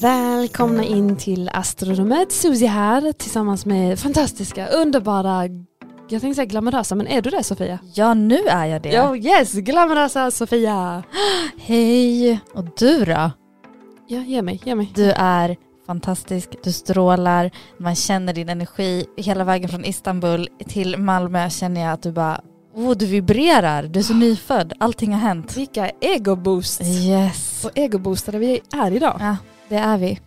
Välkomna in till Astrorummet. Susie här tillsammans med fantastiska, underbara, jag tänkte säga glamorösa, men är du det Sofia? Ja, nu är jag det. Oh yes, glamorösa Sofia. Hej! Och du då? Ja, ge mig, ge mig. Du är fantastisk, du strålar, man känner din energi hela vägen från Istanbul till Malmö känner jag att du bara Oh, du vibrerar, du är så nyfödd, allting har hänt. Vilka egoboosts Yes. och egoboostade vi är idag. Ja, det är vi.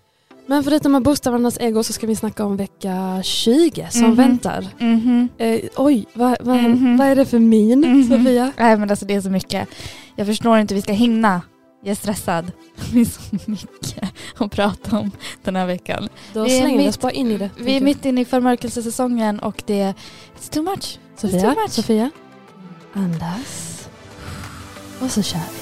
Men förutom att boosta varandras ego så ska vi snacka om vecka 20 som Mhm. väntar. Mhm. Eh, oj, vad, vad, Mhm. vad är det för min Mhm. Sofia? Nej men alltså det är så mycket. Jag förstår inte hur vi ska hinna. Jag är stressad. Det är så mycket att prata om den här veckan. Då Vi slänger vi oss bara in i det. Vi är mitt inne i förmörkelsesäsongen och det är it's too much. It's Sofia, too much. Sofia, andas. Och så kör vi.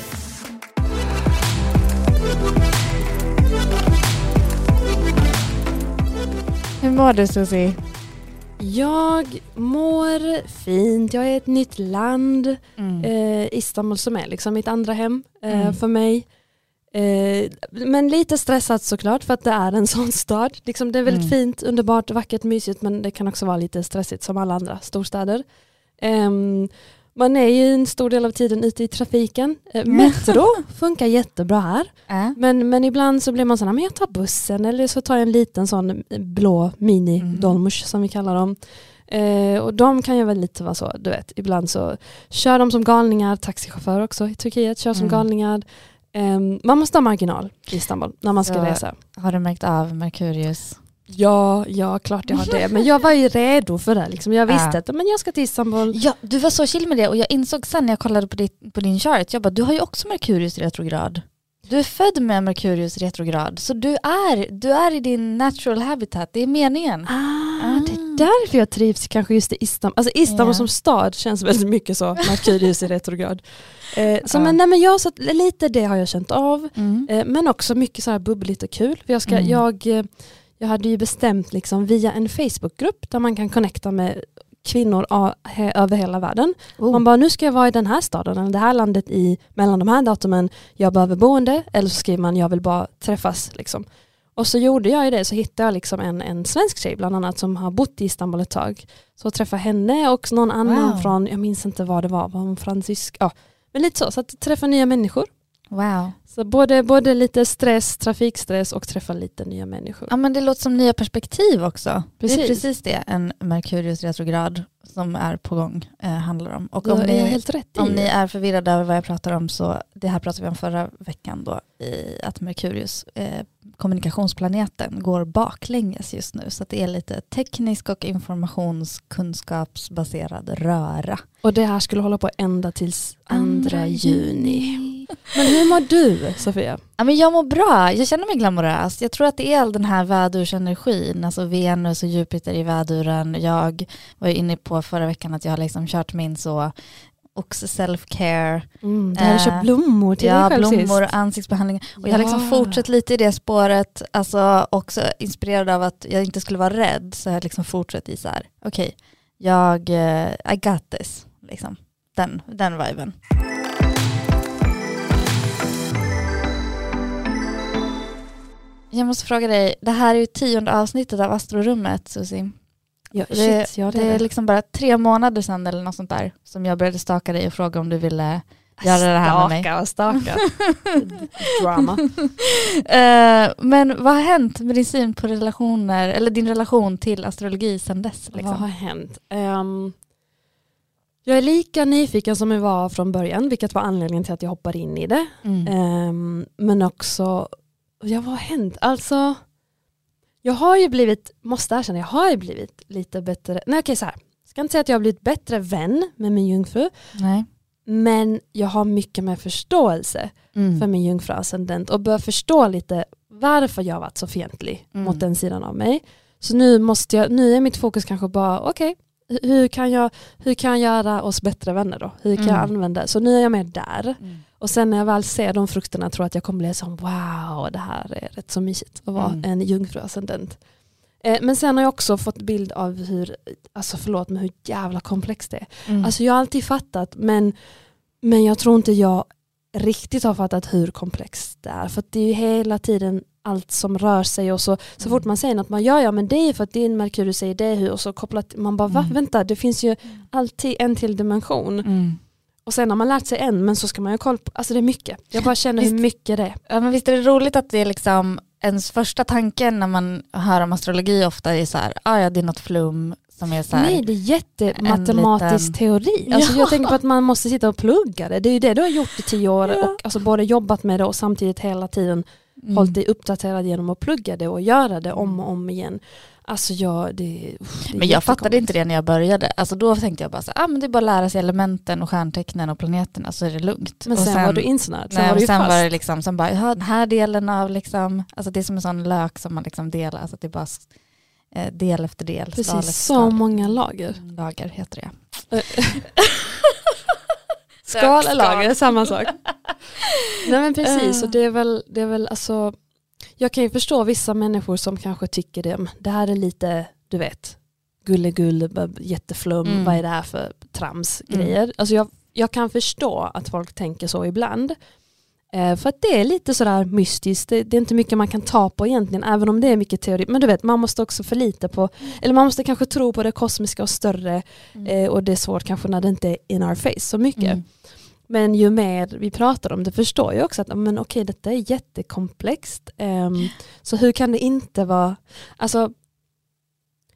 Hur mår du Susie? Jag mår fint, jag är i ett nytt land. Mm. Eh, Istanbul som är liksom mitt andra hem eh, Mm. för mig. Eh, men lite stressat såklart för att det är en sån stad. Liksom, det är väldigt Mm. fint, underbart, vackert, mysigt men det kan också vara lite stressigt som alla andra storstäder. Man är ju en stor del av tiden ute i trafiken. Eh, Mm. metro funkar jättebra här. Äh? Men, men ibland så blir man sån, men jag tar bussen eller så tar jag en liten sån blå mini Mhm. dolmusch som vi kallar dem. Eh, och de kan ju väl lite vara så, du vet, ibland så kör de som galningar, taxichaufförer också i Turkiet kör som Mm. galningar. Ehm, man måste ha marginal i Istanbul när man ska Så- resa. Har du märkt av Merkurius? Ja, ja, klart jag har det. Men jag var ju redo för det. Liksom. Jag visste Ja. att men jag ska till Istanbul. Ja, du var så chill med det och jag insåg sen när jag kollade på, ditt, på din chart, jag bara du har ju också Merkurius retrograd. Du är född med Merkurius retrograd så du är, du är i din natural habitat, det är meningen. Ah, det är därför jag trivs kanske just i Istanbul. Alltså Istanbul Ja. som stad känns väldigt mycket så, Merkurius i retrograd. Eh, så Ja. men, nej, men jag, så, lite det har jag känt av. Mm. Eh, men också mycket så här bubbligt och kul. För jag, ska, Mm. jag, eh, jag hade ju bestämt liksom via en Facebookgrupp där man kan connecta med kvinnor över hela världen. Oh. Man bara, nu ska jag vara i den här staden eller det här landet i, mellan de här datumen. Jag behöver boende eller så skriver man, jag vill bara träffas. Liksom. Och så gjorde jag ju det, så hittade jag liksom en, en svensk tjej bland annat som har bott i Istanbul ett tag. Så jag träffade henne och någon annan Wow. från, jag minns inte vad det var, var hon fransysk? Ja, men lite så, så att träffa nya människor. Wow. Så både, både lite stress, trafikstress och träffa lite nya människor. Ja men det låter som nya perspektiv också. Det är Precis. precis det en Merkurius retrograd som är på gång eh, handlar om. Och om är ni, helt rätt i Om ni är förvirrade över vad jag pratar om så det här pratade vi om förra veckan då i att Merkurius, eh, kommunikationsplaneten, går baklänges just nu så att det är lite teknisk och informationskunskapsbaserad röra. Och det här skulle hålla på ända tills andra juni. Men hur mår du Sofia? Ja, men jag mår bra, jag känner mig glamorös. Jag tror att det är all den här vädursenergin, alltså Venus och Jupiter i väduren. Jag var ju inne på förra veckan att jag har liksom kört min så också self-care, Mm, du hade Eh, köpt blommor till ja, dig själv blommor, sist. ansiktsbehandling. Och jag har liksom fortsatt lite i det spåret, alltså också inspirerad av att jag inte skulle vara rädd, så jag har liksom fortsatt i så här, okej, jag, eh, I got this, liksom. Den, den viben. Jag måste fråga dig, det här är ju tionde avsnittet av Astrorummet, Susie. Ja, Det, ja, det är liksom bara tre månader sedan eller något sånt där som jag började staka dig och fråga om du ville göra det här med mig. Staka och staka. Drama. Eh, men vad har hänt med din syn på relationer, eller din relation till astrologi sedan dess? Vad har Liksom? hänt? Ehm, jag är lika nyfiken som jag var från början, vilket var anledningen till att jag hoppade in i det. Mm. Ehm, men också, ja vad har hänt? Alltså, jag har ju blivit, måste erkänna, jag har ju blivit lite bättre, nej okej så här, ska inte säga att jag har blivit bättre vän med min jungfru, Nej. Men jag har mycket mer förståelse Mm. för min jungfruascendent och börjar förstå lite varför jag varit så fientlig Mm. mot den sidan av mig. Så nu, måste jag, nu är mitt fokus kanske bara, okej, hur, kan jag, hur kan jag göra oss bättre vänner då? Hur kan jag Mm. använda, så nu är jag med där. Mm. Och sen när jag väl ser de frukterna tror jag att jag kommer bli som wow, det här är rätt så mysigt att vara Mm. en jungfruascendent. Eh, men sen har jag också fått bild av hur, alltså förlåt men hur jävla komplext det är. Mm. Alltså jag har alltid fattat men, men jag tror inte jag riktigt har fattat hur komplext det är. För att det är ju hela tiden allt som rör sig och så, så fort man säger något man gör ja men det är för att din Merkurius säger det hur och så kopplat man bara va Mm. vänta det finns ju alltid en till dimension Mm. och sen har man lärt sig en men så ska man ju ha koll på, alltså det är mycket. Jag bara känner hur Visst. mycket det är. Ja, men visst är det roligt att det är liksom ens första tanke när man hör om astrologi ofta är så här, ah, ja det är något flum som är så här. Nej det är jättematematisk liten- teori. Alltså, Ja. Jag tänker på att man måste sitta och plugga det. Det är ju det du har gjort i tio år Ja. och alltså både jobbat med det och samtidigt hela tiden Mm. hållit dig uppdaterad genom att plugga det och göra det om och om igen. Alltså jag, det, det Men jag fattade inte det när jag började. Alltså då tänkte jag bara så ah, men det är bara att lära sig elementen och stjärntecknen och planeterna så är det lugnt. Men och sen, var du insnärd, sen nej, var du sen fast. var det liksom, sen bara, ja, den här delen av liksom, alltså det är som en sån lök som man liksom delar, alltså det är bara eh, del efter del, skal efter Precis, så många lager. Mm, Lager heter det. Skal är lager, samma sak. Nej men precis, och det är väl, det är väl alltså, jag kan ju förstå vissa människor som kanske tycker det, det här är lite, du vet, gullegull, jätteflum, Mm. vad är det här för trams Mm. Alltså jag, jag kan förstå att folk tänker så ibland. Eh, för att det är lite sådär mystiskt, det, det är inte mycket man kan ta på egentligen, även om det är mycket teori. Men du vet, man måste också förlita på, eller man måste kanske tro på det kosmiska och större, eh, och det är svårt kanske när det inte är in our face så mycket. Mm. Men ju mer vi pratar om det förstår jag också att men okej, detta är jättekomplext. Ehm, så hur kan det inte vara, alltså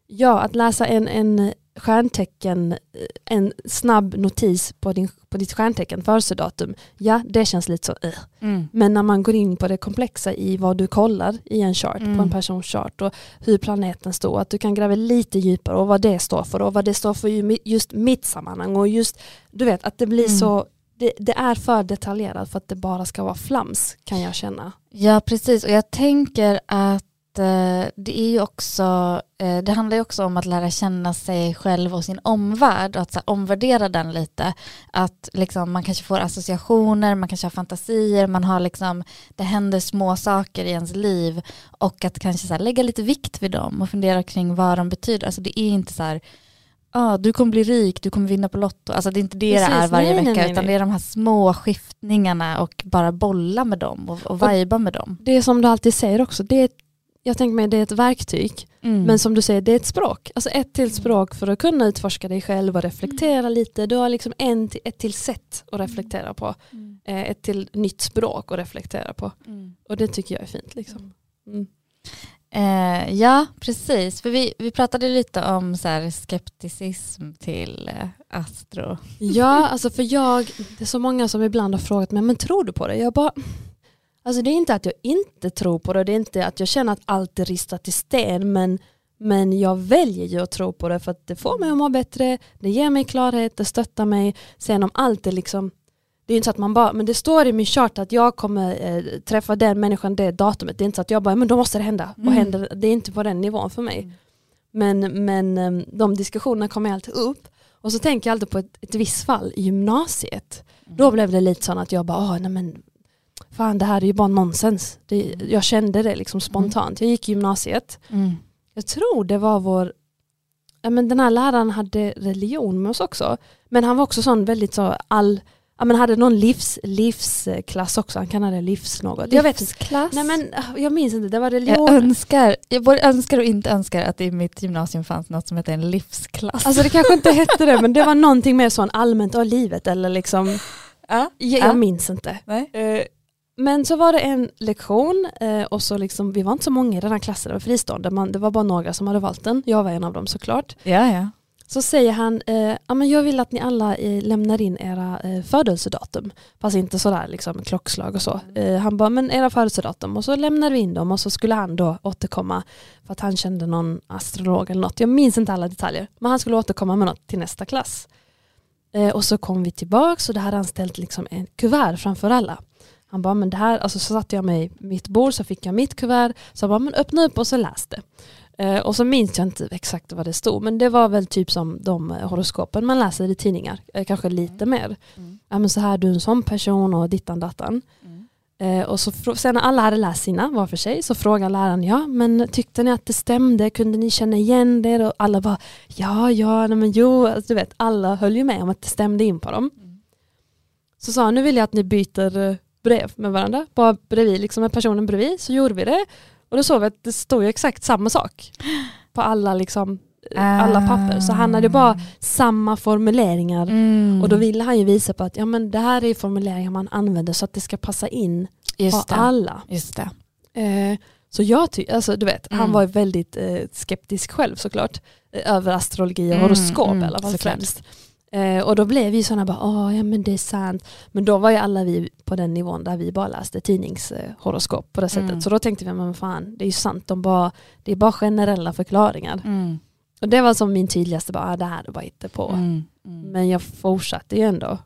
ja, att läsa en, en stjärntecken, eh, en snabb notis på, din, på ditt stjärntecken, födelsedatum, ja det känns lite så uh. Mm. Men när man går in på det komplexa i vad du kollar i en chart, Mm. på en persons chart och hur planeten står, att du kan gräva lite djupare och vad det står för och vad det står för just mitt sammanhang och just, du vet att det blir Mm. så, det, det är för detaljerat för att det bara ska vara flams kan jag känna. Ja precis och jag tänker att det är ju också, eh, det handlar ju också om att lära känna sig själv och sin omvärld och att så här, omvärdera den lite. Att liksom, man kanske får associationer, man kanske har fantasier, man har liksom, det händer små saker i ens liv och att kanske så här, lägga lite vikt vid dem och fundera kring vad de betyder. Alltså det är inte så här ah, du kommer bli rik, du kommer vinna på Lotto. Alltså det är inte det Precis, det är varje nej, vecka nej, utan nej. det är de här små skiftningarna och bara bolla med dem och, och vajba med dem. Det är som du alltid säger också, det är, jag tänker mig det är ett verktyg, Mm. men som du säger det är ett språk. Alltså ett till språk för att kunna utforska dig själv och reflektera Mm. lite. Du har liksom en, till- ett till sätt att reflektera på, Mm. eh, ett till nytt språk att reflektera på. Mm. Och det tycker jag är fint. Liksom. Mm. Eh, ja, precis. För vi, vi pratade lite om så här, skepticism till eh, astro. Ja, alltså för jag, det är så många som ibland har frågat mig, men tror du på det? Jag bara, alltså det är inte att jag inte tror på det, det är inte att jag känner att allt är ristat i sten, men, men jag väljer ju att tro på det för att det får mig att må bättre, det ger mig klarhet, det stöttar mig. Sen om allt är liksom, det är inte så att man bara, men det står i min chart att jag kommer eh, träffa den människan det datumet, det är inte så att jag bara, men då måste det hända, Mm. och händer, det är inte på den nivån för mig. Mm. Men, men eh, de diskussionerna kommer alltid upp. Och så tänker jag alltid på ett, ett visst fall i gymnasiet. Då blev det lite så att jag bara, Åh, nej men, fan det här är ju bara nonsens. Det, jag kände det liksom spontant. Jag gick i gymnasiet. Mm. Jag tror det var vår, ja, men den här läraren hade religion med oss också. Men han var också sån väldigt så all, ja, men hade någon livs, livsklass också. Han kallade det livs något. Jag vet. Livsklass. Nej men ah, jag minns inte, det var jag religion. önskar, jag både önskar och inte önskar att det i mitt gymnasium fanns något som heter en livsklass. Alltså det kanske inte hette det men det var någonting mer sån allmänt av livet eller liksom, ja. jag, Ja. jag minns inte. Nej. Men så var det en lektion eh, och så liksom, vi var inte så många i den här klassen, det var fristående, man, det var bara några som hade valt den, jag var en av dem såklart. ja, ja. Så säger han, eh, ja, men jag vill att ni alla eh, lämnar in era eh, födelsedatum, fast inte sådär liksom klockslag och så. Eh, han bara, men era födelsedatum och så lämnade vi in dem och så skulle han då återkomma för att han kände någon astrolog eller något, jag minns inte alla detaljer, men han skulle återkomma med något till nästa klass. Eh, och så kom vi tillbaka och det hade han ställt liksom en kuvert framför alla. Han bara, men det här, alltså så satte jag mig mitt bord så fick jag mitt kuvert. Så jag bara, men öppna upp och så läs det. Eh, och så minns jag inte exakt vad det stod, men det var väl typ som de eh, horoskopen man läser i tidningar, eh, kanske lite mer. Mm. Ja men så här, du är en sån person och dittan dattan. Mm. Eh, och så sen när alla hade läst sina var för sig så frågade läraren, ja men tyckte ni att det stämde, kunde ni känna igen det? Och alla bara, ja, ja, nej, men jo, alltså, du vet, alla höll ju med om att det stämde in på dem. Mm. Så sa han, nu vill jag att ni byter eh, brev med varandra, bara bredvid, liksom med personen bredvid, så gjorde vi det. Och då såg vi att det stod ju exakt samma sak på alla, liksom, alla papper. Så han hade bara samma formuleringar. Mm. Och då ville han ju visa på att ja, men det här är formuleringar man använder så att det ska passa in Just på det. alla. Just det. Eh, så jag tycker, alltså du vet, han Mm. var ju väldigt eh, skeptisk själv såklart. Eh, över astrologi och Mm, horoskop mm, i alla fall främst. Eh, och då blev vi sådana bara, ja men det är sant. Men då var ju alla vi på den nivån där vi bara läste tidningshoroskop på det sättet. Mm. Så då tänkte vi, men fan det är ju sant, de bara, det är bara generella förklaringar. Mm. Och det var som min tydligaste, bara, ah, det här är bara inte på. Mm. Mm. Men jag fortsatte ju ändå.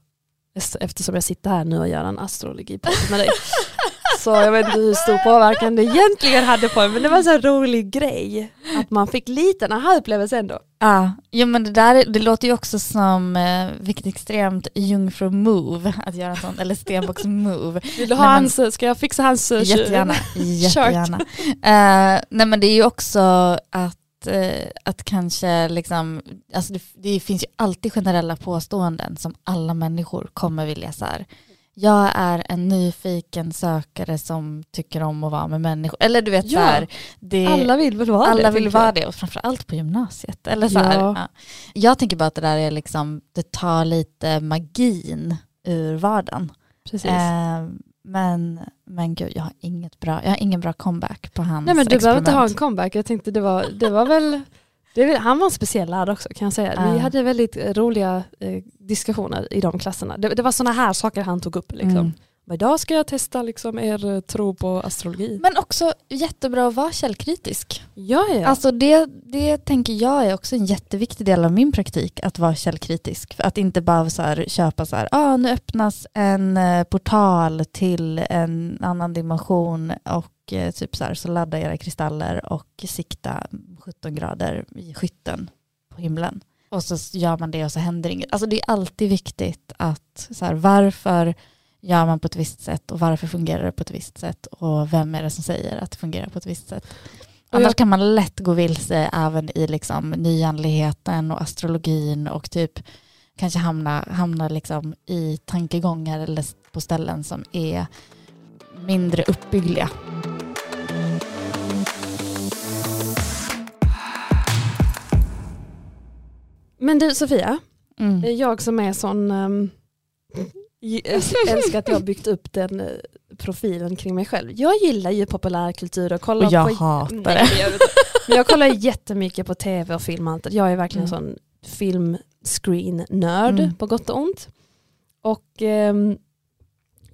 Eftersom jag sitter här nu och gör en astrologipodd med dig. Så jag vet inte hur stor påverkan det egentligen hade på mig. Men det var en sån rolig grej. Att man fick lite en aha-upplevelse ändå. Ja, jo, men det där det låter ju också som eh, vilket extremt jungfru-move att göra en sån, eller stenbocks-move. Vill du ha hans, ska jag fixa hans... eh, Jättegärna. Jättegärna. Eh, nej men det är ju också att, att kanske liksom, alltså det, det finns ju alltid generella påståenden som alla människor kommer vilja så här. Jag är en nyfiken sökare som tycker om att vara med människor. Eller du vet Ja, så här, det, Alla vill väl vara det? alla vill tänker vara det och framförallt på gymnasiet. Eller så här, Ja. ja. Jag tänker bara att det där är liksom, det tar lite magin ur vardagen. Precis. Eh, men, men gud, jag har inget bra, jag har ingen bra comeback på hans Nej men du behöver inte ha en experiment. comeback. Jag tänkte det var, det var väl... Det han var en speciell lärare också kan jag säga. Vi Ja. hade väldigt eh, roliga eh, diskussioner i de klasserna. Det, det var sådana här saker han tog upp. Liksom. Mm. Men idag ska jag testa liksom, er eh, tro på astrologi. Men också jättebra att vara källkritisk. Ja, ja. Alltså det, det tänker jag är också en jätteviktig del av min praktik, att vara källkritisk. Att inte bara så här, köpa så här, ah, nu öppnas en eh, portal till en annan dimension och eh, typ så här, så ladda era kristaller och sikta 17 grader i skytten på himlen. Och så gör man det och så händer inget. Alltså det är alltid viktigt att så här, varför gör man på ett visst sätt och varför fungerar det på ett visst sätt och vem är det som säger att det fungerar på ett visst sätt. Och Annars jag- kan man lätt gå vilse även i liksom nyandligheten och astrologin och typ kanske hamna, hamna liksom i tankegångar eller på ställen som är mindre uppbyggliga. Men du Sofia, Mm. jag som är sån, um, älskar att jag har byggt upp den eh, profilen kring mig själv. Jag gillar ju populärkultur och kollar Och jag på... hatar Nej, det. Men jag kollar jättemycket på tv och film och allt. Jag är verkligen en Mm. sån film-screen-nörd Mm. på gott och ont. Och ehm,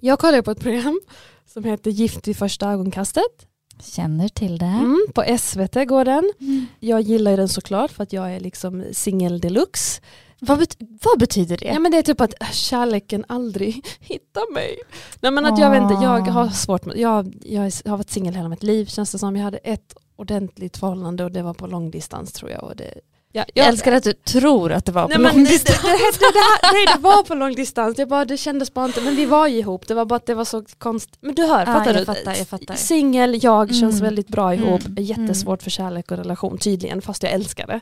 jag kollar på ett program som heter Gift vid första ögonkastet. Känner till det. Mm, på SVT går den. Mm. Jag gillar ju den såklart för att jag är liksom singel deluxe. Vad, bet vad betyder det? Ja men det är typ att äh, kärleken aldrig hittar mig. Nej men att jag vet inte, jag har svårt med, jag, jag har varit singel hela mitt liv känns det som. Jag hade ett ordentligt förhållande och det var på långdistans tror jag. Och det, ja, jag älskar att du tror att det var på Nej, det, det, det, det, det, här, nej det var på långdistans, det, bara, det kändes bara inte, men vi var ju ihop, det var bara att det var så konstigt. Men du hör, Ja, fattar jag du? fattar, jag fattar. Singel, jag känns Mm. väldigt bra ihop, Mm. jättesvårt för kärlek och relation tydligen, fast jag älskar det.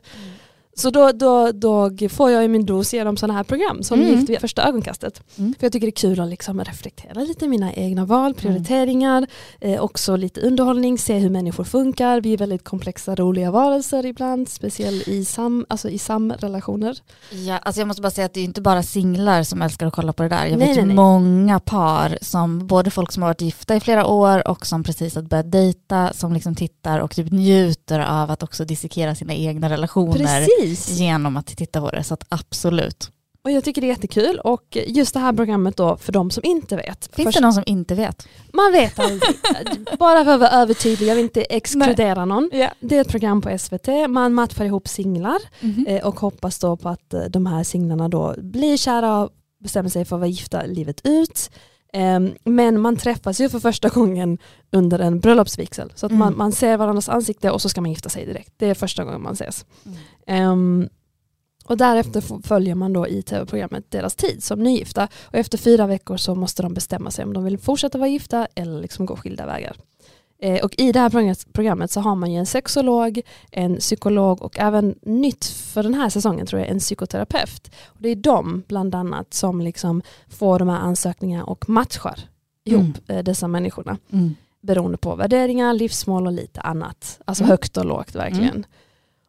Så då, då, då får jag ju min dos genom sådana här program som Mm. Gift vid första ögonkastet. Mm. För jag tycker det är kul att liksom reflektera lite mina egna val, prioriteringar, eh, också lite underhållning, se hur människor funkar. Vi är väldigt komplexa, roliga varelser ibland, speciellt i, sam, alltså i samrelationer. Ja, alltså jag måste bara säga att det är inte bara singlar som älskar att kolla på det där. Jag Nej, vet ju nej, nej. många par, som både folk som har varit gifta i flera år och som precis har börjat dejta, som liksom tittar och typ njuter av att också dissekera sina egna relationer Precis! Genom att titta på det. Så att absolut. och jag tycker det är jättekul och just det här programmet då för de som inte vet. Finns Först- det någon som inte vet? Man vet aldrig. Bara för att vara övertydlig, jag vill inte exkludera någon. Ja. Det är ett program på SVT, man matchar ihop singlar Mhm. eh, och hoppas då på att eh, de här singlarna då blir kära och bestämmer sig för att vara gifta livet ut. Ehm, Men man träffas ju för första gången under en bröllopsvigsel. Så att man, Mm. man ser varandras ansikte och så ska man gifta sig direkt. Det är första gången man ses. Mm. Ehm, och därefter följer man då i tv-programmet deras tid som nygifta. Och efter fyra veckor så måste de bestämma sig om de vill fortsätta vara gifta eller liksom gå skilda vägar. Eh, och i det här programmet- så har man ju en sexolog, en psykolog och även nytt för den här säsongen tror jag en psykoterapeut. Och det är de bland annat som liksom får de här ansökningarna och matchar ihop eh, dessa människorna Mm. beroende på värderingar, livsmål och lite annat. Alltså Mm. högt och lågt verkligen.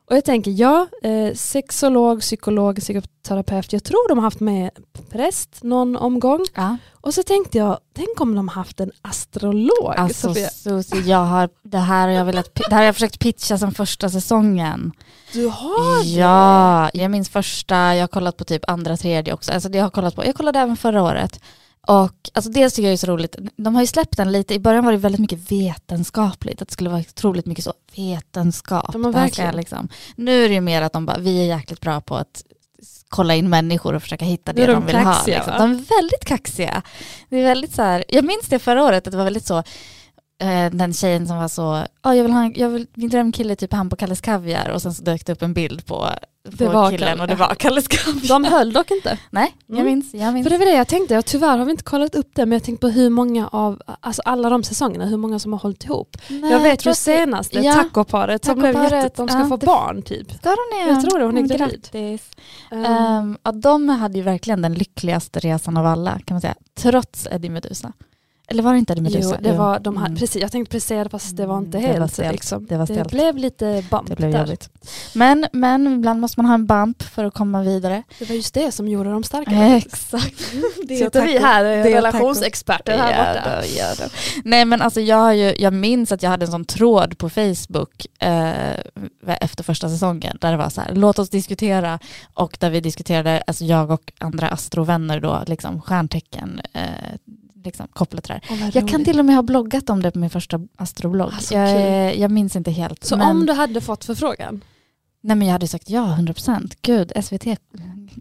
Och jag tänker, ja, eh, sexolog, psykolog, psykoterapeut, jag tror de har haft med präst någon omgång. Ja. Och så tänkte jag, tänk om de haft en astrolog. Alltså Sofia. Susie, jag har, det, här har jag velat, det här har jag försökt pitcha sedan första säsongen. Du har det? Ja, jag minns första, jag har kollat på typ andra, tredje också. Alltså det jag, har kollat på, jag kollade även förra året. Och alltså dels tycker jag det är så roligt, de har ju släppt den lite, i början var det väldigt mycket vetenskapligt, att det skulle vara otroligt mycket så vetenskap. De har Det verkligen. Liksom. Nu är det ju mer att de bara, vi är jäkligt bra på att kolla in människor och försöka hitta det är de, de vill ha. kaxiga, Liksom. va? De är väldigt kaxiga. Det är väldigt så här, jag minns det förra året, att det var väldigt så, eh, den tjejen som var så, oh, jag vill ha en, jag vill, min drömkille är typ han på Kalles Kaviar och sen så dök det upp en bild på, Det var killen Kalle. och det var Kaviar. De höll dock inte. Nej, jag Mm. minns. Jag minns. För det var det jag tänkte, jag, tyvärr har vi inte kollat upp det men jag tänkte på hur många av, alltså alla de säsongerna, hur många som har hållit ihop. Nej, jag vet ju senaste, Ja, tacoparet som blev tacoparet, jätte, de ska ja, få det- barn typ. Ska de det? Jag tror det, hon är gravid. Um, Ehm, ja, de hade ju verkligen den lyckligaste resan av alla kan man säga. Trots Eddie Meduza. Eller var det inte Eddie Meduza? Jo, det var, de hade, Mm. precis, jag tänkte precis säga det fast det var inte Mm, det var helt stelt. liksom. Det var stelt. blev lite bump Det blev där. jobbigt. Men, men ibland måste man ha en bump för att komma vidare. Det var just det som gjorde dem starka. Exakt. Det Sitter vi här, Det är relationsexperter här borta. då, ja, då. Nej men alltså jag, har ju, jag minns att jag hade en sån tråd på Facebook eh, efter första säsongen där det var så här, låt oss diskutera och där vi diskuterade, alltså jag och andra astrovänner då, liksom stjärntecken eh, liksom kopplat till det här. Vad Jag kan till och med ha bloggat om det på min första astroblogg. Alltså, jag, kul. eh, jag minns inte helt. Så men, om du hade fått förfrågan, Nej men jag hade sagt ja, 100%. Gud, SVT, jag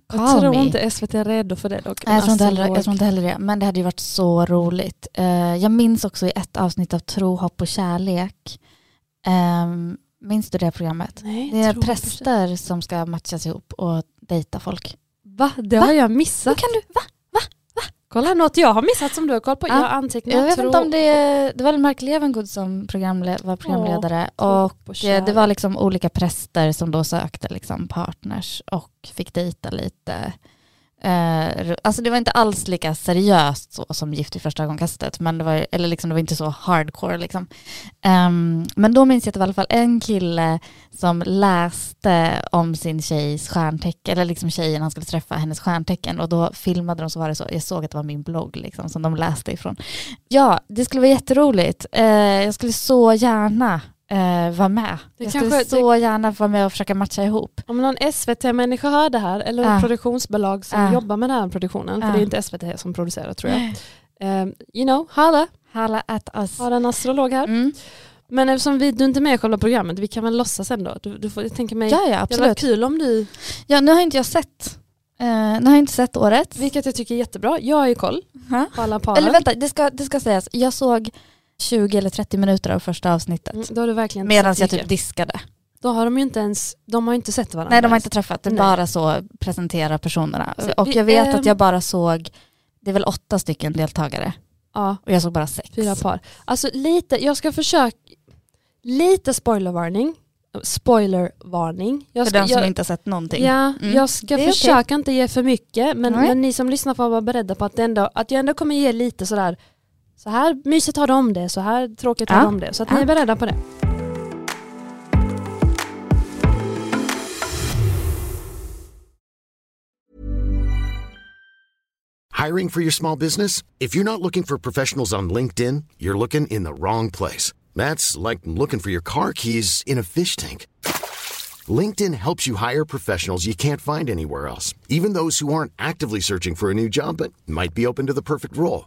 call tror me. inte SVT är redo för det dock. Nej, jag, tror inte heller, jag tror inte heller det, men det hade ju varit så roligt. Eh, jag minns också i ett avsnitt av Tro, hopp och kärlek. Um, minns du det programmet? Nej, Det är präster som ska matchas ihop och dejta folk. Va? Det Va? har jag Hur missat. kan du, va? Kolla något jag har missat som du har koll på. Ja, Jag har antecknat. Jag vet tro- inte om det, det var Mark Levengood som programle, var programledare tro och eh, det var liksom olika präster som då sökte liksom partners och fick dejta lite. Eh, alltså det var inte alls lika seriöst så som Gift i första ögonkastet, men det var, eller liksom, det var inte så hardcore. Liksom. Um, men då minns jag att det var i alla fall en kille som läste om sin tjejs stjärntecken, eller liksom tjejen han skulle träffa, hennes stjärntecken och då filmade de så var det så, jag såg att det var min blogg liksom, som de läste ifrån. Ja, det skulle vara jätteroligt. Eh, jag skulle så gärna eh, vara med. Det jag kanske- skulle så gärna vara med och försaka matcha ihop. Om någon SVT-människa hör det här, eller Ah. produktionsbolag som Ah. jobbar med den här produktionen, för det är inte SVT som producerar tror jag. Um, you know, halla, Halla at us. har en astrolog här. Mm. Men eftersom vi, du inte är med i själva programmet, vi kan väl låtsas ändå. Du, du får, jag tänker mig, Ja, ja det var absolut. kul om du, Ja, nu har inte jag sett, eh, nu har jag inte sett året. vilket jag tycker är jättebra. Jag har ju koll på alla paren. Eller vänta, det ska, det ska sägas, jag såg 20 eller 30 minuter av första avsnittet. Mm, Då har du verkligen Medan jag typ diskade. Då har de ju inte ens, de har ju inte sett varandra. Nej de har inte träffat, det är bara så presentera personerna. Så och vi- jag vet att jag bara såg, det är väl åtta stycken deltagare. Ja, Och jag såg bara sex. fyra par. Alltså lite, jag ska försöka, lite spoilervarning. Spoilervarning. Jag För den som jag, inte har sett någonting. Ja, Mm. jag ska försöka inte ge för mycket men, men ni som lyssnar får vara beredda på att, ändå, att jag ändå kommer ge lite sådär så här mysigt har de det, så här tråkigt har Ja. de det. Så att Ja. ni är beredda på det. Hiring for your small business? If you're not looking for professionals on LinkedIn, you're looking in the wrong place. That's like looking for your car keys in a fish tank. LinkedIn helps you hire professionals you can't find anywhere else, even those who aren't actively searching for a new job but might be open to the perfect role.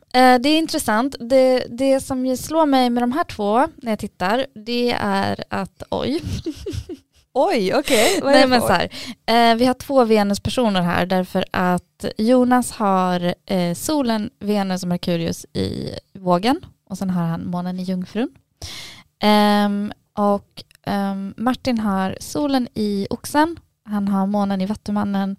det är intressant. Det, det som slår mig med de här två när jag tittar, det är att oj. Oj, okej. Nej, det men så här, eh, vi har två Venuspersoner här därför att Jonas har eh, solen, Venus och Merkurius i vågen och sen har han månen i Jungfrun. Ehm, och ehm, Martin har solen i Oxen, han har månen i Vattumannen,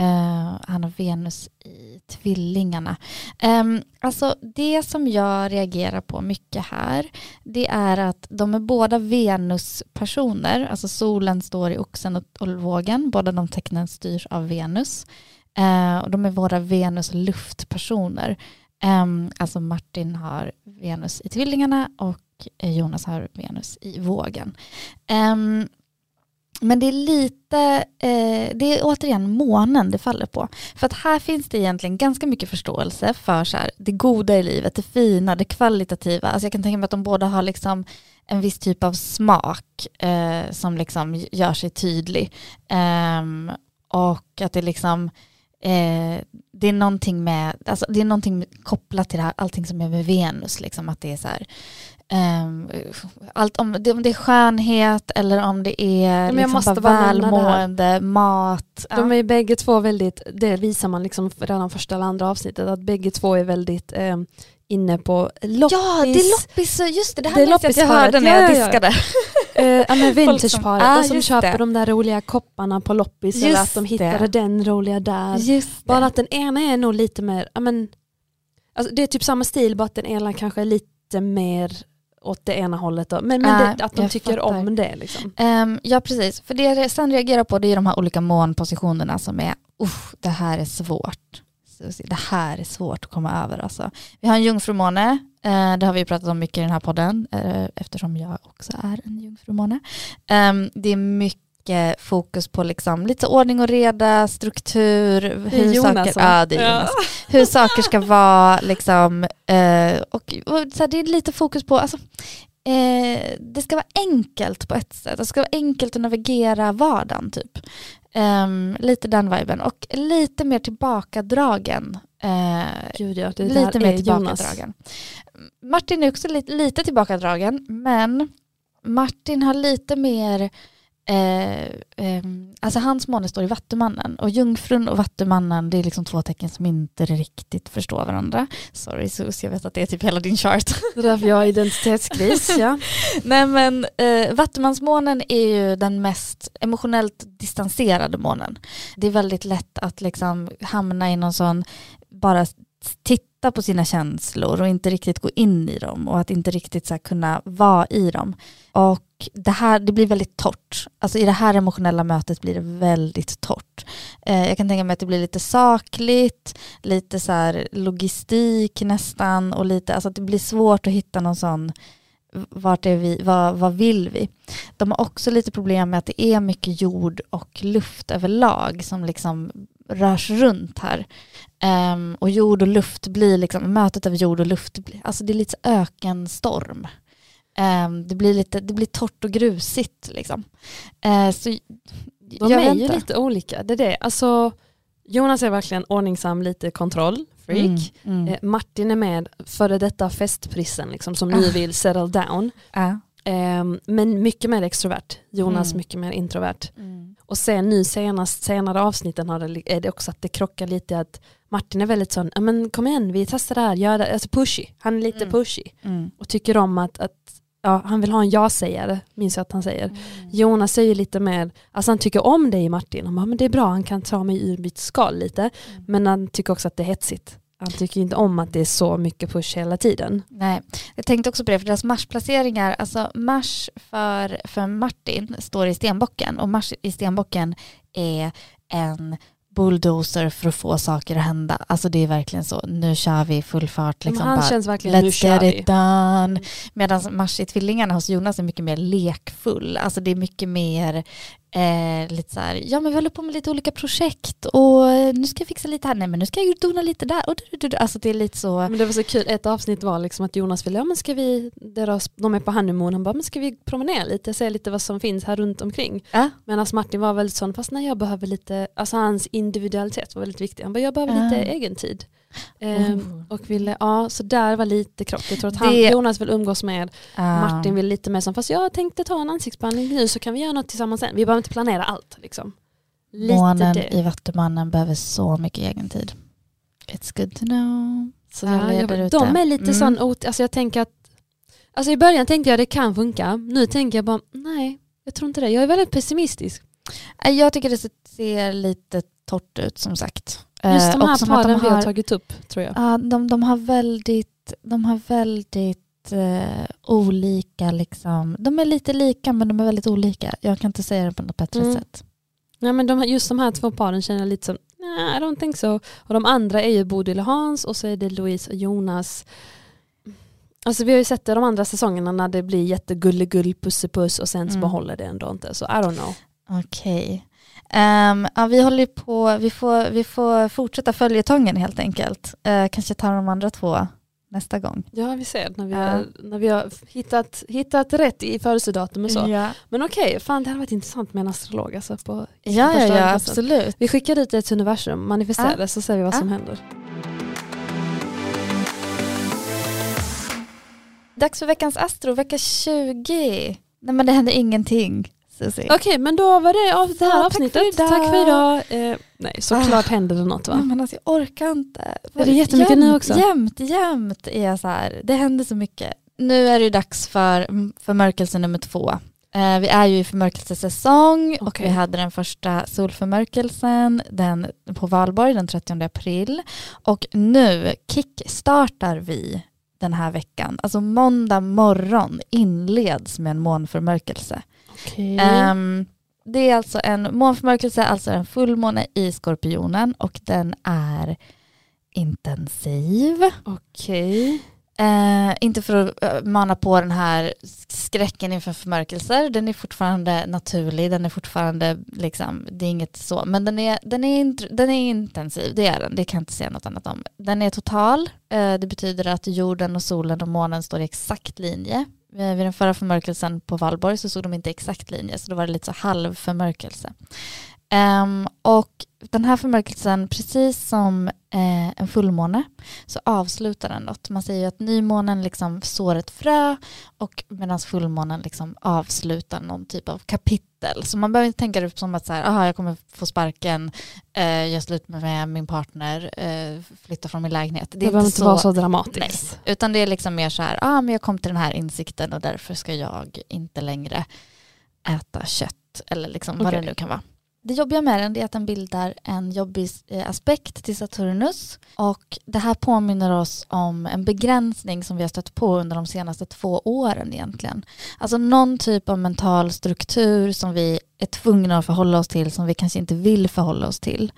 Eh, han har Venus i Tvillingarna. Um, alltså det som jag reagerar på mycket här, det är att de är båda Venus-personer, alltså solen står i Oxen och, och vågen, båda de tecknen styrs av Venus. Uh, och de är båda Venus-luftpersoner. Um, alltså Martin har Venus i Tvillingarna och eh, Jonas har Venus i vågen. Um, men det är lite, eh, det är återigen månen det faller på. För att här finns det egentligen ganska mycket förståelse för så här, det goda i livet, det fina, det kvalitativa. Alltså jag kan tänka mig att de båda har liksom en viss typ av smak eh, som liksom gör sig tydlig. Eh, och att det liksom eh, det är någonting med, alltså det är någonting kopplat till det här, allting som är med Venus, liksom att det är så här, allt om det, om det är skönhet eller om det är liksom måste det välmående, mat. De är bägge två väldigt, det visar man liksom redan första eller andra avsnittet, att bägge två är väldigt eh, inne på loppis. Ja, det är loppis, just det, det här Det är minns jag hörde när jag ja, ja, ja. diskade. Eh, ja, men vintageparet, Ah, som köper det. de där roliga kopparna på loppis eller Just att de det. hittade den roliga där. Just Bara det. att den ena är nog lite mer, men, alltså det är typ samma stil, bara att den ena kanske är lite mer åt det ena hållet. Då. Men, men det, att de tycker fattar. om det liksom. Ehm, ja precis, för det jag sen reagerar på det är de här olika månpositionerna som är, usch, det här är svårt. Det här är svårt att komma över alltså. Vi har en jungfrumåne, eh, det har vi pratat om mycket i den här podden eh, eftersom jag också är en jungfrumåne. Ehm, det är mycket fokus på liksom lite ordning och reda, struktur, hur Jonas saker, ja, det är Jonas. hur saker ska vara liksom, eh, och, och så här, det är lite fokus på, alltså, eh, det ska vara enkelt på ett sätt, det ska vara enkelt att navigera vardagen typ. Ehm, lite den viben och lite mer tillbakadragen. Eh, Gud ja, det lite mer är Jonas. tillbakadragen. Martin är också lite, lite tillbakadragen men Martin har lite mer Eh, ehm, alltså hans måne står i Vattumannen och Jungfrun och Vattumannen det är liksom två tecken som inte riktigt förstår varandra. Sorry Sus, jag vet att det är typ hela din chart. Det är därför jag har identitetskris. ja. Nej men eh, Vattumansmånen är ju den mest emotionellt distanserade månen. Det är väldigt lätt att liksom hamna i någon sån, bara titta på sina känslor och inte riktigt gå in i dem och att inte riktigt så här, kunna vara i dem. Och det här det blir väldigt torrt. Alltså i det här emotionella mötet blir det väldigt torrt. Eh, jag kan tänka mig att det blir lite sakligt, lite så här logistik nästan och lite, alltså att det blir svårt att hitta någon sån vart är vi, vad, vad vill vi? De har också lite problem med att det är mycket jord och luft överlag som liksom rörs runt här. Ehm, och jord och luft blir liksom, mötet av jord och luft, blir- alltså det är lite ökenstorm. Ehm, det, blir lite, det blir torrt och grusigt liksom. Eh, så De jag är ju lite olika. Det är det. Alltså, Jonas är verkligen ordningsam, lite kontroll, freak. Mm, mm. Eh, Martin är med före detta festprissen liksom, som nu Ah. vill settle down. Ja. Ehm, men mycket mer extrovert. Jonas Mm. mycket mer introvert. Mm. Och sen nu senast, senare avsnitten har det, är det också att det krockar lite att Martin är väldigt sån, "Ja, men kom igen vi testar det här, gör det, alltså pushy. Han är lite Mm. pushy Mm. och tycker om att, att ja, han vill ha en ja-sägare, minns jag att han säger. Jonas är ju lite mer, alltså han tycker om dig Martin, han bara, men det är bra, han kan ta mig ur mitt skal lite. Mm. Men han tycker också att det är hetsigt. Han tycker inte om att det är så mycket push hela tiden. Nej, jag tänkte också på det, för deras marschplaceringar, alltså marsch för, för Martin står i stenbocken och marsch i stenbocken är en bulldozer för att få saker att hända. Alltså det är verkligen så, nu kör vi full fart. Men Liksom han bara, känns verkligen, nu kör vi. Medan marsch i tvillingarna hos Jonas är mycket mer lekfull. Alltså det är mycket mer eh, lite så här, ja men vi håller på med lite olika projekt och eh, nu ska jag fixa lite här, nej men nu ska jag dona lite där. Och du, du, du. Alltså det är lite så, Men det var så kul, ett avsnitt var liksom att Jonas ville, ja men ska vi, deras, de är på honeymoon, han bara, men ska vi promenera lite, se lite vad som finns här runt omkring. ja. Medan Martin var väldigt sån, fast nej jag behöver lite, alltså hans individualitet var väldigt viktig. Han bara, jag behöver Ja. lite egen tid. Oh. och ville, ja så där var lite krock. Jag tror att han, Det- Jonas vill umgås med, Ah. Martin vill lite mer som, fast jag tänkte ta en ansiktsbehandling nu så kan vi göra något tillsammans sen. Vi behöver inte planera allt liksom. Lite Månen det. i Vattumannen behöver så mycket egen tid. It's good to know. Så Ja, jag, ute. de är lite Mm. sån, alltså jag tänker att, alltså i början tänkte jag det kan funka, nu tänker jag bara nej, jag tror inte det. Jag är väldigt pessimistisk. Nej, Jag tycker det ser lite torrt ut som sagt. Just Eh, de här och paren de vi har tagit upp tror jag. ja, de, de har väldigt, de har väldigt eh, olika liksom, de är lite lika men de är väldigt olika. Jag kan inte säga det på något bättre Mm. sätt. Nej, men de, just de här två paren känner jag lite som, nej I don't think so. Och de andra är ju Bodil och Hans och så är det Louise och Jonas. Alltså vi har ju sett det de andra säsongerna när det blir jättegullegull, pussepuss och sen så Mm. behåller det ändå inte. Så I don't know. Okej. Ehm, ja, vi håller på, vi får, vi får fortsätta följetongen helt enkelt. Eh, kanske ta de andra två nästa gång. Ja vi ser när vi, har, när vi har hittat, hittat rätt i födelsedatum och så. Ja, Men okej, fan det hade varit intressant med en astrolog alltså på ja, ja, ja absolut. Vi skickar det till universum, manifesterar det så ser vi vad som händer. Dags för veckans Astro, vecka 20. Nej men det händer ingenting. Susie. Okej men då var det av det här Ja, avsnittet. Tack för idag. Eh, nej såklart händer det något va? Nej, men alltså, jag orkar inte. Är det jättemycket jämt, nu också? Jämt, jämt är jag så här. Det händer så mycket. Nu är det dags för förmörkelse nummer två. Eh, vi är ju i förmörkelsesäsong och Okej. vi hade den första solförmörkelsen den, på valborg den 30 april. Och nu kickstartar vi den här veckan. Alltså måndag morgon inleds med en månförmörkelse. Ehm, det är alltså en månförmörkelse, alltså en fullmåne i skorpionen och den är intensiv. Okej. Eh, inte för att eh, mana på den här skräcken inför förmörkelser, den är fortfarande naturlig, den är fortfarande liksom, det är inget så, men den är, den är, int- den är intensiv, det är den, det kan jag inte säga något annat om. Den är total, eh, det betyder att jorden och solen och månen står i exakt linje. Eh, Vid den förra förmörkelsen på Valborg så stod de inte i exakt linje, så då var det lite så halvförmörkelse. Ehm, och den här förmörkelsen, precis som eh, en fullmåne, så avslutar den något. Man säger ju att nymånen liksom sår ett frö och medan fullmånen liksom avslutar någon typ av kapitel. Så man behöver inte tänka det som att så här, aha, jag kommer få sparken, eh, jag slutar med min partner, eh, flytta från min lägenhet. Det, behöver inte vara så dramatiskt. utan det är liksom mer så här, ah, men jag kom till den här insikten och därför ska jag inte längre äta kött eller liksom vad Okej. det nu kan vara. Det jobbiga med den är att den bildar en jobbig eh, aspekt till Saturnus och det här påminner oss om en begränsning som vi har stött på under de senaste två åren egentligen. Alltså någon typ av mental struktur som vi är tvungna att förhålla oss till som vi kanske inte vill förhålla oss till.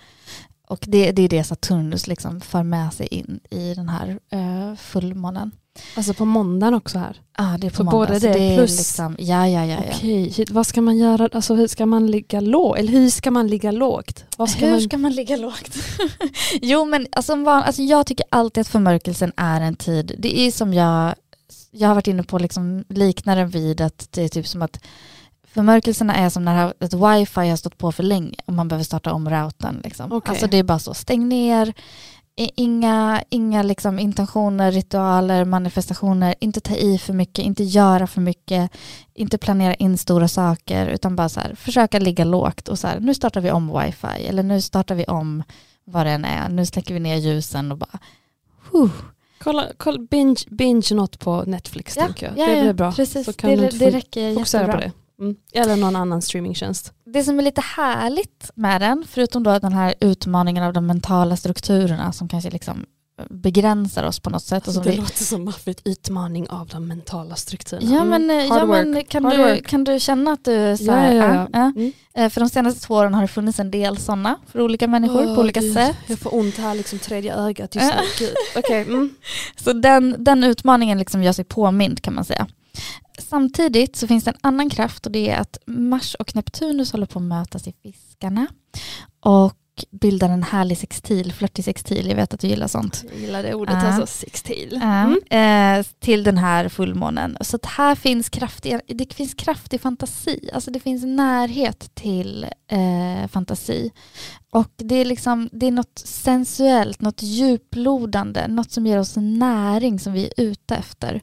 Och det, det är det Saturnus liksom för med sig in i den här eh, fullmånen. Alltså på måndagen också här. Ja, det är på Så måndag. både det är plus- Liksom, ja, ja, ja. ja. Okej, shit, vad ska man göra? Alltså hur ska man ligga lågt? Eller hur ska man ligga lågt? Ska Hur man... ska man ligga lågt? jo men alltså, van, alltså jag tycker alltid att förmörkelsen är en tid, det är som jag, jag har varit inne på liksom liknar den vid att det är typ som att förmörkelserna är som när ett wifi har stått på för länge och man behöver starta om routern. Liksom. Okej. Alltså det är bara så, stäng ner, Inga, inga liksom intentioner, ritualer, manifestationer, inte ta i för mycket, inte göra för mycket, inte planera in stora saker utan bara så här, försöka ligga lågt och så här, nu startar vi om wifi eller nu startar vi om vad det än är, nu släcker vi ner ljusen och bara huh. Kolla, kolla binge, binge något på Netflix tänker jag. det blir bra. Precis, Så kan det, det räcker jättebra. på det. Mm. Eller någon annan streamingtjänst. Det som är lite härligt med den, förutom då den här utmaningen av de mentala strukturerna som kanske liksom begränsar oss på något sätt. Som det vi, låter som maffigt utmaning av de mentala strukturerna. ja, men, Mm. ja, men kan, Hard du, work. kan du känna att du... Så här, ja, ja. ja, Mm. Eh, För de senaste två åren har det funnits en del sådana för olika människor Åh, på olika Gud. sätt. Jag får ont här, liksom tredje ögat just nu. Äh. Okej, mm. Så den, den utmaningen liksom gör sig påmind kan man säga. Samtidigt så finns det en annan kraft och det är att Mars och Neptunus håller på att mötas i fiskarna och bildar en härlig sextil, flörtig sextil, jag vet att du gillar sånt. Jag gillar det ordet, Ja. alltså sextil. Ja, Mm. eh, till den här fullmånen. Så att här finns kraftig, det finns kraftig fantasi, alltså det finns närhet till eh, fantasi. Och det är, liksom, det är något sensuellt, något djuplodande, något som ger oss näring som vi är ute efter.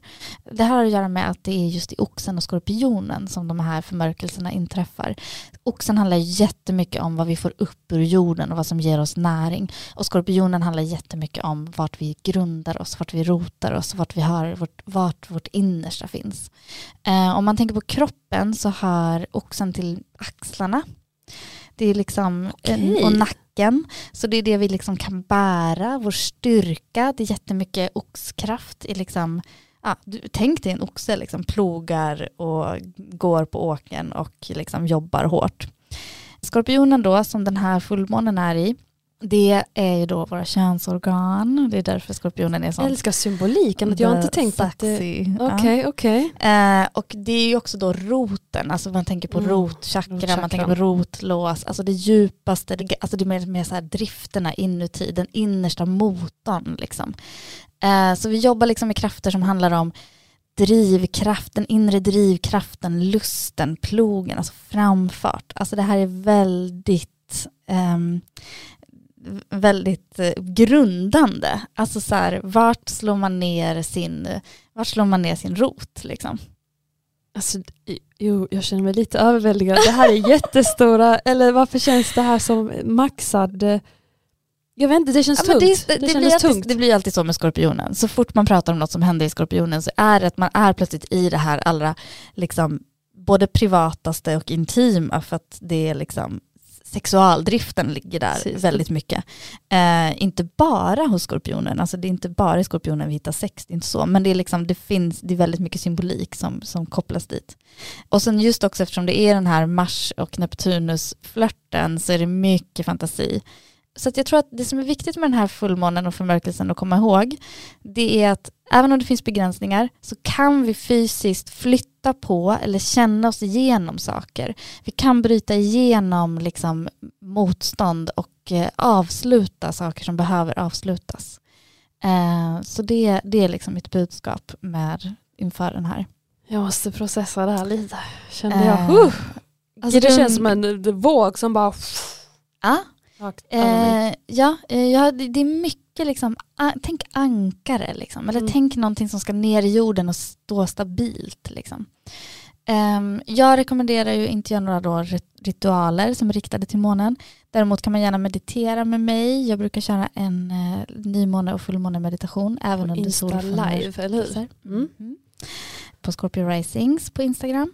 Det här har att göra med att det är just i oxen och skorpionen som de här förmörkelserna inträffar. Oxen handlar jättemycket om vad vi får upp ur jorden och vad som ger oss näring. Och skorpionen handlar jättemycket om vart vi grundar oss, vart vi rotar oss, vart, vi har vart, vart vårt innersta finns. Eh, om man tänker på kroppen så hör oxen till axlarna. Det är liksom, Okej. och nacken. Så det är det vi liksom kan bära, vår styrka. Det är jättemycket oxkraft. I liksom, ja, du, tänk dig en oxe liksom plogar och går på åken och liksom jobbar hårt. Skorpionen då, som den här fullmånen är i, det är ju då våra könsorgan. Det är därför skorpionen är Jag sån. älskar symboliken, att jag inte the tänkt på att det... sexy. Ja. Okej, okej. Eh, och det är ju också då roten, alltså man tänker på Mm, rotchakra, man tänker på rotlås, alltså det djupaste, det, alltså det är mer, mer så här drifterna inuti, den innersta motorn liksom. Eh, så vi jobbar liksom med krafter som handlar om drivkraften, inre drivkraften, lusten, plogen, alltså framfart. Alltså det här är väldigt ehm, väldigt eh, grundande. Alltså så här, vart slår man ner sin, vart slår man ner sin rot liksom? Alltså, jo, jag känner mig lite överväldigad. Det här är jättestora, eller varför känns det här som maxad? eh, Jag vet inte, det känns Ja, tungt. det, Det, det, blir kändes alltid, tungt. det blir alltid så med skorpionen. Så fort man pratar om något som händer i skorpionen så är det att man är plötsligt i det här allra, liksom, både privataste och intima för att det är liksom sexualdriften ligger där Precis. väldigt mycket. Eh, inte bara hos skorpionen, alltså det är inte bara i skorpionen vi hittar sex, det är inte så, men det är, liksom, det finns, det är väldigt mycket symbolik som, som kopplas dit. Och sen just också eftersom det är den här Mars och Neptunus-flörten så är det mycket fantasi. Så jag tror att det som är viktigt med den här fullmånen och förmörkelsen att komma ihåg, det är att även om det finns begränsningar så kan vi fysiskt flytta på eller känna oss igenom saker. Vi kan bryta igenom liksom motstånd och eh, avsluta saker som behöver avslutas. Eh, så det, det är liksom mitt budskap med inför den här. Jag måste processa det här lite, kände jag. Uh, alltså, det grund- känns som en våg som bara... Ja, Rakt. Eh, ja, eh, ja det, är mycket liksom, tänk ankare liksom, eller Mm. tänk någonting som ska ner i jorden och stå stabilt liksom. Ehm, jag rekommenderar ju inte göra några då rit- ritualer som är riktade till månen. Däremot kan man gärna meditera med mig. Jag brukar köra en eh, nymåne och fullmåne meditation även På under solförmörkelser. live, eller hur? Mm. Mm. På Scorpio Risings på Instagram.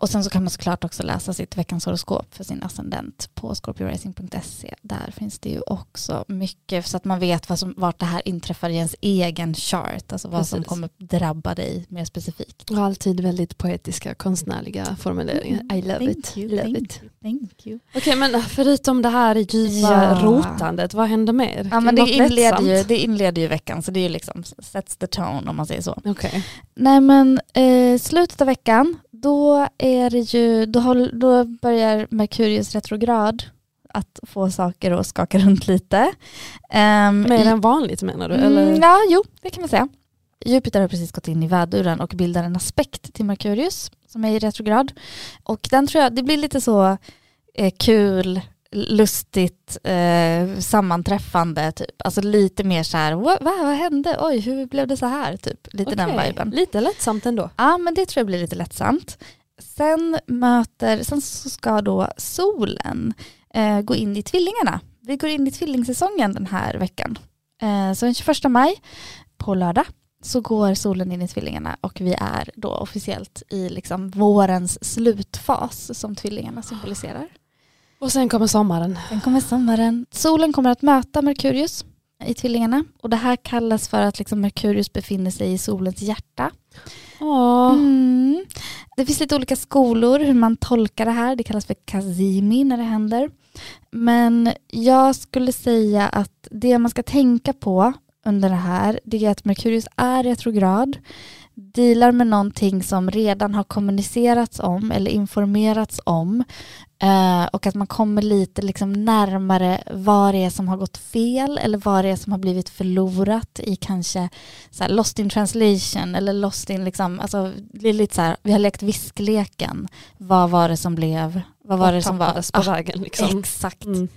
Och sen så kan man såklart också läsa sitt veckans horoskop för sin ascendent på scorpiorising.se. Där finns det ju också mycket så att man vet vad som, vart det här inträffar i ens egen chart. Alltså vad som Precis. kommer drabba dig mer specifikt. Och alltid väldigt poetiska, konstnärliga formuleringar. I love Thank it. you, love thank it. you, thank you. Okej men förutom det här djupa Ja. rotandet, vad händer mer? Ja, men det, Något inleder ju, det inleder ju veckan så det är ju liksom sets the tone om man säger så. Okej. Nej men eh, slutet av veckan, då, är ju, då, håll, då börjar Merkurius retrograd att få saker att skaka runt lite. Um, Mer än vanligt menar du? Eller? Mm, ja, jo, det kan man säga. Jupiter har precis gått in i väduren och bildar en aspekt till Merkurius som är i retrograd. Och den tror jag, det blir lite så eh, kul lustigt eh, sammanträffande typ. Alltså lite mer så här, vad, vad, vad hände? Oj, hur blev det så här? Typ. Lite den Okej, viben. Lite lättsamt ändå. Ja, men det tror jag blir lite lättsamt. Sen möter, sen så ska då solen eh, gå in i tvillingarna. Vi går in i tvillingsäsongen den här veckan. Eh, så den 21 maj på lördag så går solen in i tvillingarna och vi är då officiellt i liksom vårens slutfas som tvillingarna symboliserar. Och sen kommer sommaren. Sen kommer sommaren. Solen kommer att möta Merkurius i tvillingarna och det här kallas för att liksom Merkurius befinner sig i solens hjärta. Åh. Mm. Det finns lite olika skolor hur man tolkar det här. Det kallas för kazimi när det händer. Men jag skulle säga att det man ska tänka på under det här det är att Merkurius är retrograd dealar med någonting som redan har kommunicerats om eller informerats om eh, och att man kommer lite liksom närmare vad det är som har gått fel eller vad det är som har blivit förlorat i kanske så här, lost in translation eller lost in liksom, alltså det är lite så här, vi har lekt viskleken, vad var det som blev, vad var det som var, på Ah, vägen liksom. exakt. Mm.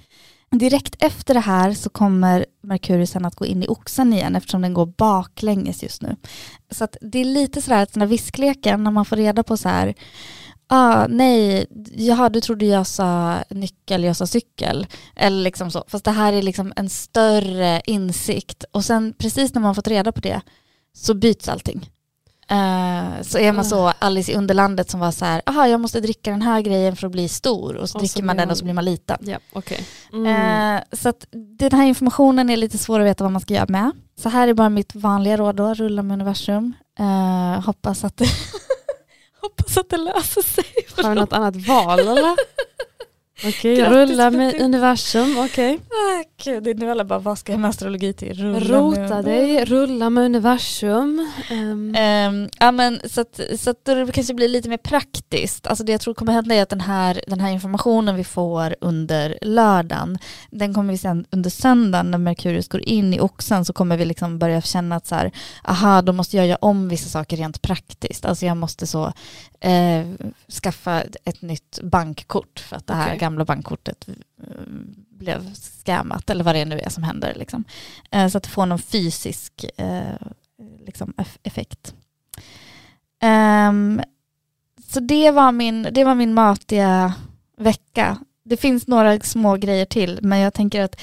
Direkt efter det här så kommer Merkurius sen att gå in i oxen igen eftersom den går baklänges just nu. Så att det är lite sådär att den här viskleken när man får reda på så här ah, nej, jaha du trodde jag sa nyckel, jag sa cykel. Eller liksom så. Fast det här är liksom en större insikt. Och sen precis när man fått reda på det så byts allting. Eh, så är man så Alice i Underlandet som var så här, aha jag måste dricka den här grejen för att bli stor. Och så Och så dricker man den och så blir man liten. Ja, okej. Mm. Eh, så att den här informationen är lite svår att veta vad man ska göra med. Så här är bara mitt vanliga råd då, rulla med universum. Eh, hoppas, att hoppas att det löser sig. Har du något annat val eller? Okej, Grattis, rulla med universum, okej. Ah, Gud, det är nu alla bara, vad ska jag med astrologi till? Rulla Rota med- dig, rulla med universum. Ehm, Ehm, ja, men, så att, så att det kanske blir lite mer praktiskt. Alltså det jag tror kommer hända är att den här, den här informationen vi får under lördagen, den kommer vi sen under söndagen när Merkurius går in i oxen så kommer vi liksom börja känna att så här, aha, då måste jag göra om vissa saker rent praktiskt. Alltså jag måste så eh, skaffa ett nytt bankkort för att det här Okej. Gamla bankkortet eh, blev scammat eller vad det nu är som händer. Liksom. Eh, så att det får någon fysisk eh, liksom, eff- effekt. Ehm, så det var, min, det var min matiga vecka. Det finns några små grejer till men jag tänker att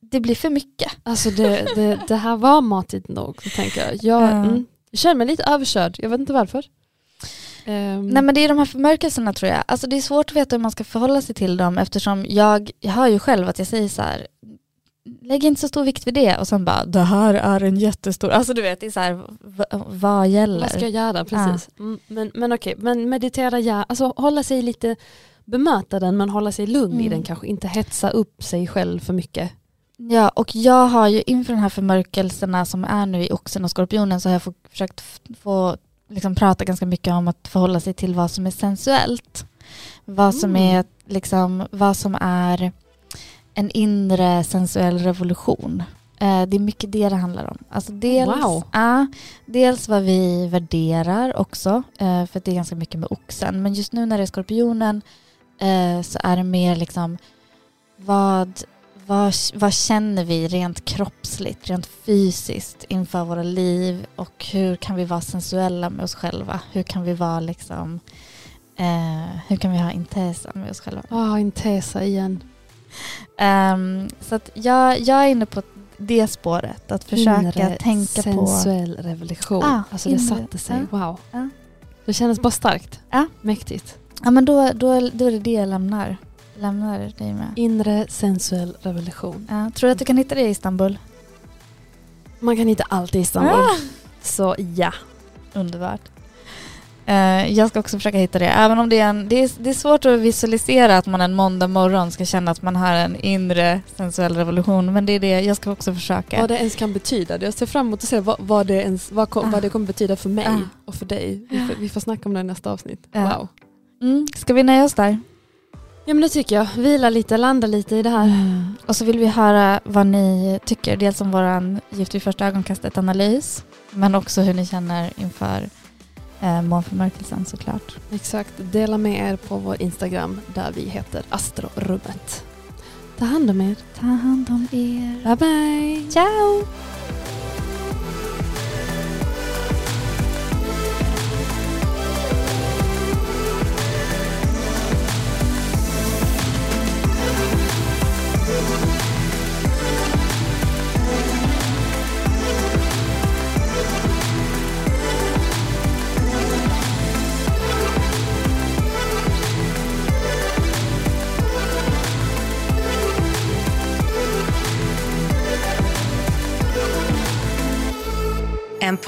det blir för mycket. Alltså det, det, det här var matigt nog, tänker jag. Jag, Ja. mm, jag känner mig lite överkörd, jag vet inte varför. Ehm, Nej men det är de här förmörkelserna tror jag. Alltså det är svårt att veta hur man ska förhålla sig till dem eftersom jag, jag hör ju själv att jag säger så här lägg inte så stor vikt vid det och sen bara det här är en jättestor, alltså du vet det är så här vad gäller? Vad ska jag göra? Precis. Mm, men, men okej, men meditera ja, alltså hålla sig lite, bemöta den men hålla sig lugn i Mm. den kanske, inte hetsa upp sig själv för mycket. Ja, och jag har ju inför de här förmörkelserna som är nu i oxen och skorpionen så har jag försökt få liksom prata ganska mycket om att förhålla sig till vad som är sensuellt. Vad som Mm. är liksom, vad som är en inre sensuell revolution. Eh, det är mycket det det handlar om. Alltså dels, Wow. ja, dels vad vi värderar också, eh, för det är ganska mycket med oxen. Men just nu när det är skorpionen eh, så är det mer liksom vad, vad, vad känner vi rent kroppsligt, rent fysiskt inför våra liv och hur kan vi vara sensuella med oss själva? Hur kan vi vara liksom, eh, hur kan vi ha intesa med oss själva? Ah, Intesa igen. Ehm, så att jag, jag är inne på det spåret, att försöka Inre tänka på... sensuell revolution. Ah, alltså det inre- satte sig, wow. Ja. Det kändes bara starkt. Ja. Mäktigt. Ja men då, då, då är det det jag lämnar, lämnar dig med. Inre sensuell revolution. Ja, tror du att du kan hitta det i Istanbul? Man kan hitta allt i Istanbul. Ah! Så ja. Underbart. Eh, jag ska också försöka hitta det, även om det är, en, det, är, det är svårt att visualisera att man en måndag morgon ska känna att man har en inre sensuell revolution, men det är det jag ska också försöka. Vad det ens kan betyda. Jag ser fram emot att se vad, vad, det, ens, vad, Ah. vad det kommer betyda för mig Ah. och för dig. Vi får, vi får snacka om det i nästa avsnitt. Wow. Mm, ska vi nöja oss där? Ja men det tycker jag. Vila lite, landa lite i det här. Mm. Och så vill vi höra vad ni tycker, dels om våran Gift vid första ögonkastet-analys, men också hur ni känner inför eh, månförmörkelsen såklart. Exakt. Dela med er på vår Instagram där vi heter Astrorummet. Ta hand om er. Ta hand om er. Bye bye. Ciao!